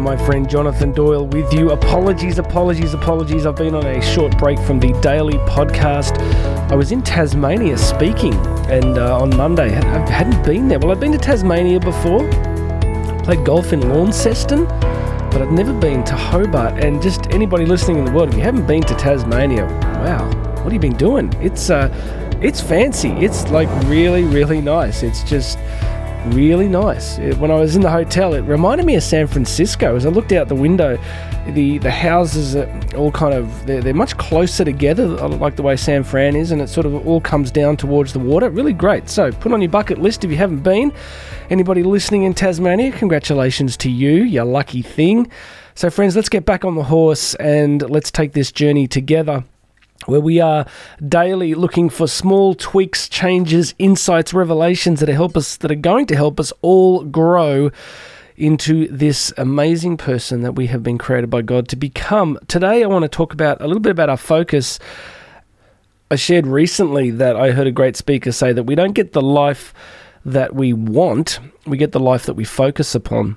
my friend Jonathan Doyle with you. Apologies, apologies, apologies. I've been on a short break from the daily podcast. I was in Tasmania speaking, and uh, on Monday, I hadn't been there. Well, I've been to Tasmania before, played golf in Launceston, but I've never been to Hobart. And just anybody listening in the world, if you haven't been to Tasmania, wow, what have you been doing? It's uh, it's fancy. It's like really, really nice. It's just really nice. When I was in the hotel, it reminded me of San Francisco. As I looked out the window, the the houses are all kind of they're, they're much closer together, uh, like the way San Fran is, and it sort of all comes down towards the water. Really great. So put on your bucket list if you haven't been. Anybody listening in Tasmania, congratulations to you, you lucky thing. So friends, let's get back on the horse and let's take this journey together where we are daily looking for small tweaks, changes, insights, revelations that help us that are going to help us all grow into this amazing person that we have been created by God to become. Today I want to talk about a little bit about our focus. I shared recently that I heard a great speaker say that we don't get the life that we want, we get the life that we focus upon.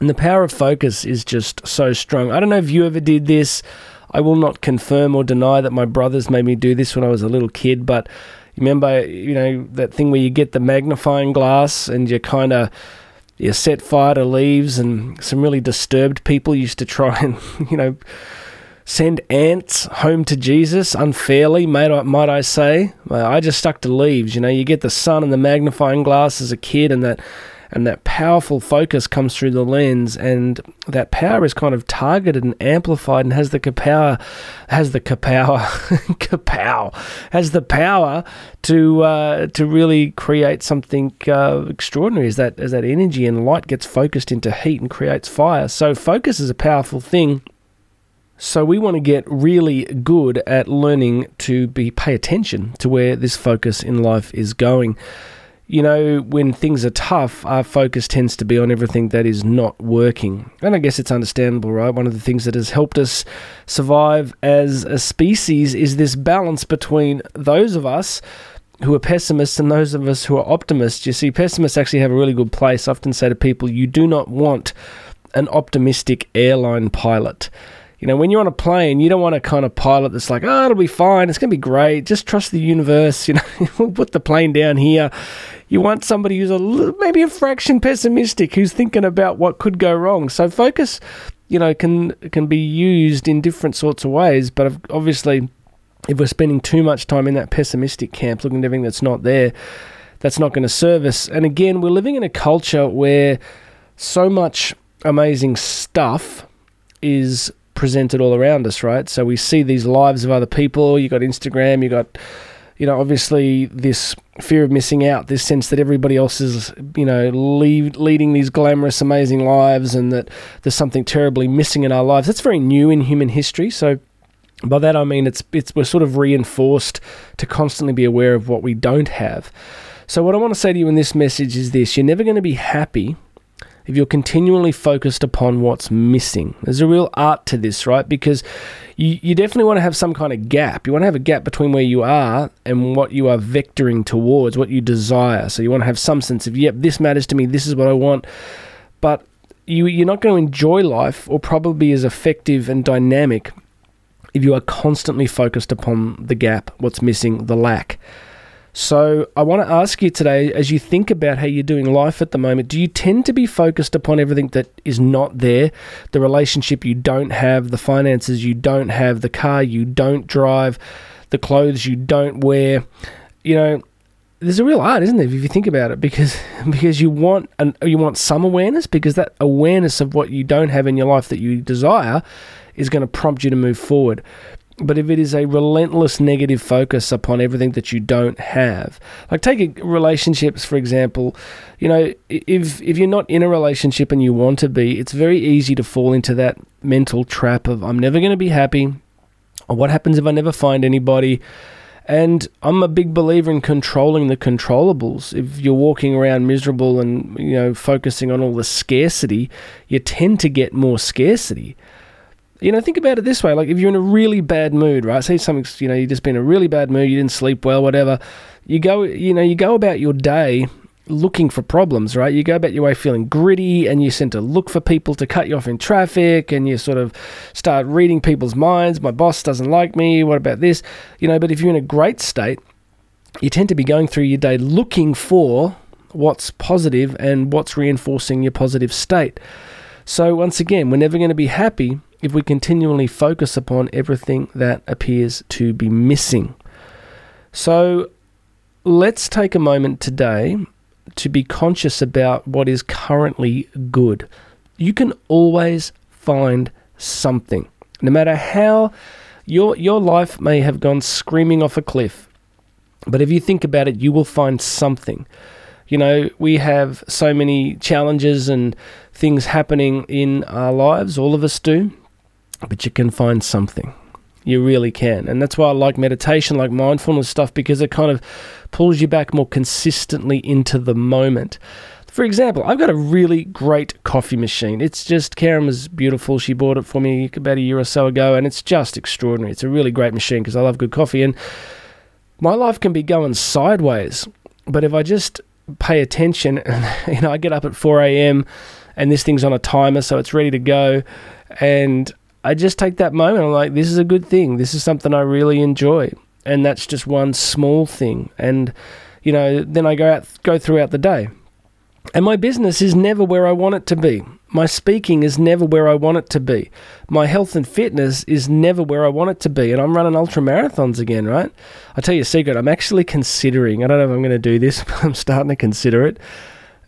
And the power of focus is just so strong. I don't know if you ever did this. I will not confirm or deny that my brothers made me do this when I was a little kid, but remember, you know, that thing where you get the magnifying glass and you kind of you set fire to leaves, and some really disturbed people used to try and, you know, send ants home to Jesus unfairly, might I, might I say. I just stuck to leaves. You know, you get the sun and the magnifying glass as a kid, and that and that powerful focus comes through the lens and that power is kind of targeted and amplified and has the power has the power kapow has the power to uh, to really create something uh, extraordinary as that as that energy and light gets focused into heat and creates fire. So focus is a powerful thing. So we want to get really good at learning to be pay attention to where this focus in life is going you know, when things are tough, our focus tends to be on everything that is not working. And I guess it's understandable, right? One of the things that has helped us survive as a species is this balance between those of us who are pessimists and those of us who are optimists. You see, pessimists actually have a really good place. I often say to people, you do not want an optimistic airline pilot. You know, when you're on a plane, you don't want a kind of pilot that's like, oh, it'll be fine. It's going to be great. Just trust the universe. You know, we'll put the plane down here. You want somebody who's a little, maybe a fraction pessimistic, who's thinking about what could go wrong. So focus, you know, can can be used in different sorts of ways. But obviously, if we're spending too much time in that pessimistic camp, looking at everything that's not there, that's not going to serve us. And again, we're living in a culture where so much amazing stuff is presented all around us, right? So we see these lives of other people. You got Instagram, you got you know, obviously this fear of missing out, this sense that everybody else is, you know, lead, leading these glamorous, amazing lives and that there's something terribly missing in our lives. That's very new in human history. So by that I mean it's it's we're sort of reinforced to constantly be aware of what we don't have. So what I want to say to you in this message is this: you're never going to be happy if you're continually focused upon what's missing. There's a real art to this, right? Because you, you definitely want to have some kind of gap. You want to have a gap between where you are and what you are vectoring towards, what you desire. So you want to have some sense of, yep, this matters to me, this is what I want. But you, you're not going to enjoy life or probably be as effective and dynamic if you are constantly focused upon the gap, what's missing, the lack. So, I want to ask you today as you think about how you're doing life at the moment, do you tend to be focused upon everything that is not there? The relationship you don't have, the finances you don't have, the car you don't drive, the clothes you don't wear. You know, there's a real art, isn't there, if you think about it, because because you want an, you want some awareness, because that awareness of what you don't have in your life that you desire is going to prompt you to move forward. But if it is a relentless negative focus upon everything that you don't have, like take relationships for example, you know, if if you're not in a relationship and you want to be, it's very easy to fall into that mental trap of I'm never going to be happy, or what happens if I never find anybody. And I'm a big believer in controlling the controllables. If you're walking around miserable and you know focusing on all the scarcity, you tend to get more scarcity you know, think about it this way: like if you're in a really bad mood, right? Say something's, you know, you've just been in a really bad mood, you didn't sleep well, whatever. You go, you know, you go about your day, looking for problems, right? You go about your way feeling gritty and you tend to look for people to cut you off in traffic and you sort of start reading people's minds. My boss doesn't like me. What about this? You know, but if you're in a great state, you tend to be going through your day looking for what's positive and what's reinforcing your positive state. So, once again, we're never going to be happy if we continually focus upon everything that appears to be missing. So, let's take a moment today to be conscious about what is currently good. You can always find something. No matter how your your life may have gone screaming off a cliff, but if you think about it, you will find something. You know, we have so many challenges and things happening in our lives, all of us do, but you can find something. You really can. And that's why I like meditation, like mindfulness stuff, because it kind of pulls you back more consistently into the moment. For example, I've got a really great coffee machine. It's just, Karen was beautiful. She bought it for me about a year or so ago, and it's just extraordinary. It's a really great machine because I love good coffee. And my life can be going sideways, but if I just pay attention, and you know, I get up at 4 a.m. and this thing's on a timer, so it's ready to go. And I just take that moment. I'm like, this is a good thing. This is something I really enjoy, and that's just one small thing. And you know, then I go out, go throughout the day, and my business is never where I want it to be. My speaking is never where I want it to be. My health and fitness is never where I want it to be. And I'm running ultra marathons again, right? I'll tell you a secret. I'm actually considering, I don't know if I'm going to do this, but I'm starting to consider it.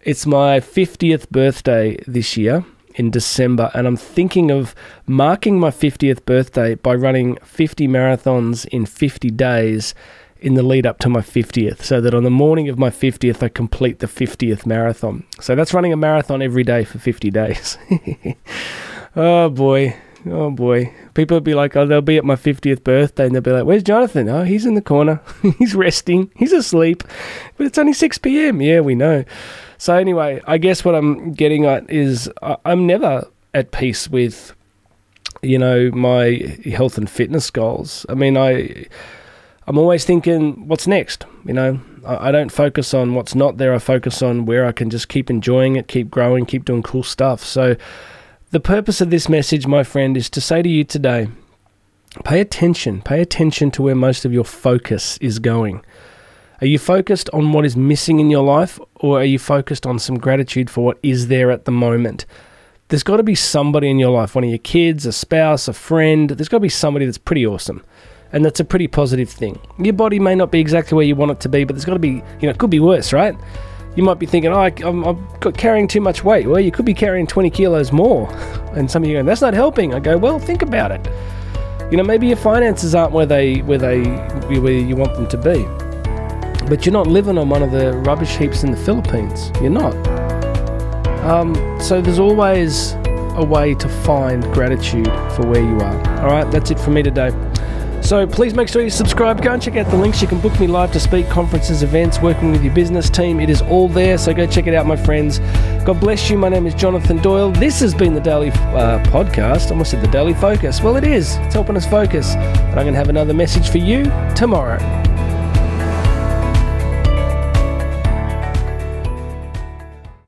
It's my 50th birthday this year in December, and I'm thinking of marking my 50th birthday by running 50 marathons in 50 days in the lead up to my 50th, so that on the morning of my 50th, I complete the 50th marathon. So that's running a marathon every day for 50 days. oh boy. Oh boy. People will be like, oh, they'll be at my 50th birthday and they'll be like, where's Jonathan? Oh, he's in the corner. he's resting. He's asleep. But it's only 6 p.m. Yeah, we know. So, anyway, I guess what I'm getting at is I'm never at peace with, you know, my health and fitness goals. I mean, I. I'm always thinking, what's next? You know, I, I don't focus on what's not there. I focus on where I can just keep enjoying it, keep growing, keep doing cool stuff. So, the purpose of this message, my friend, is to say to you today pay attention. Pay attention to where most of your focus is going. Are you focused on what is missing in your life, or are you focused on some gratitude for what is there at the moment? There's got to be somebody in your life, one of your kids, a spouse, a friend. There's got to be somebody that's pretty awesome. And that's a pretty positive thing. Your body may not be exactly where you want it to be, but there's got to be, you know, it could be worse, right? You might be thinking, oh, I'm, I'm carrying too much weight. Well, you could be carrying 20 kilos more. And some of you go, that's not helping. I go, well, think about it. You know, maybe your finances aren't where they where they where you want them to be. But you're not living on one of the rubbish heaps in the Philippines. You're not. Um, so there's always a way to find gratitude for where you are. All right, that's it for me today. So please make sure you subscribe. Go and check out the links. You can book me live to speak, conferences, events, working with your business team. It is all there. So go check it out, my friends. God bless you. My name is Jonathan Doyle. This has been the Daily uh, Podcast. I almost said the Daily Focus. Well, it is. It's helping us focus. But I'm going to have another message for you tomorrow.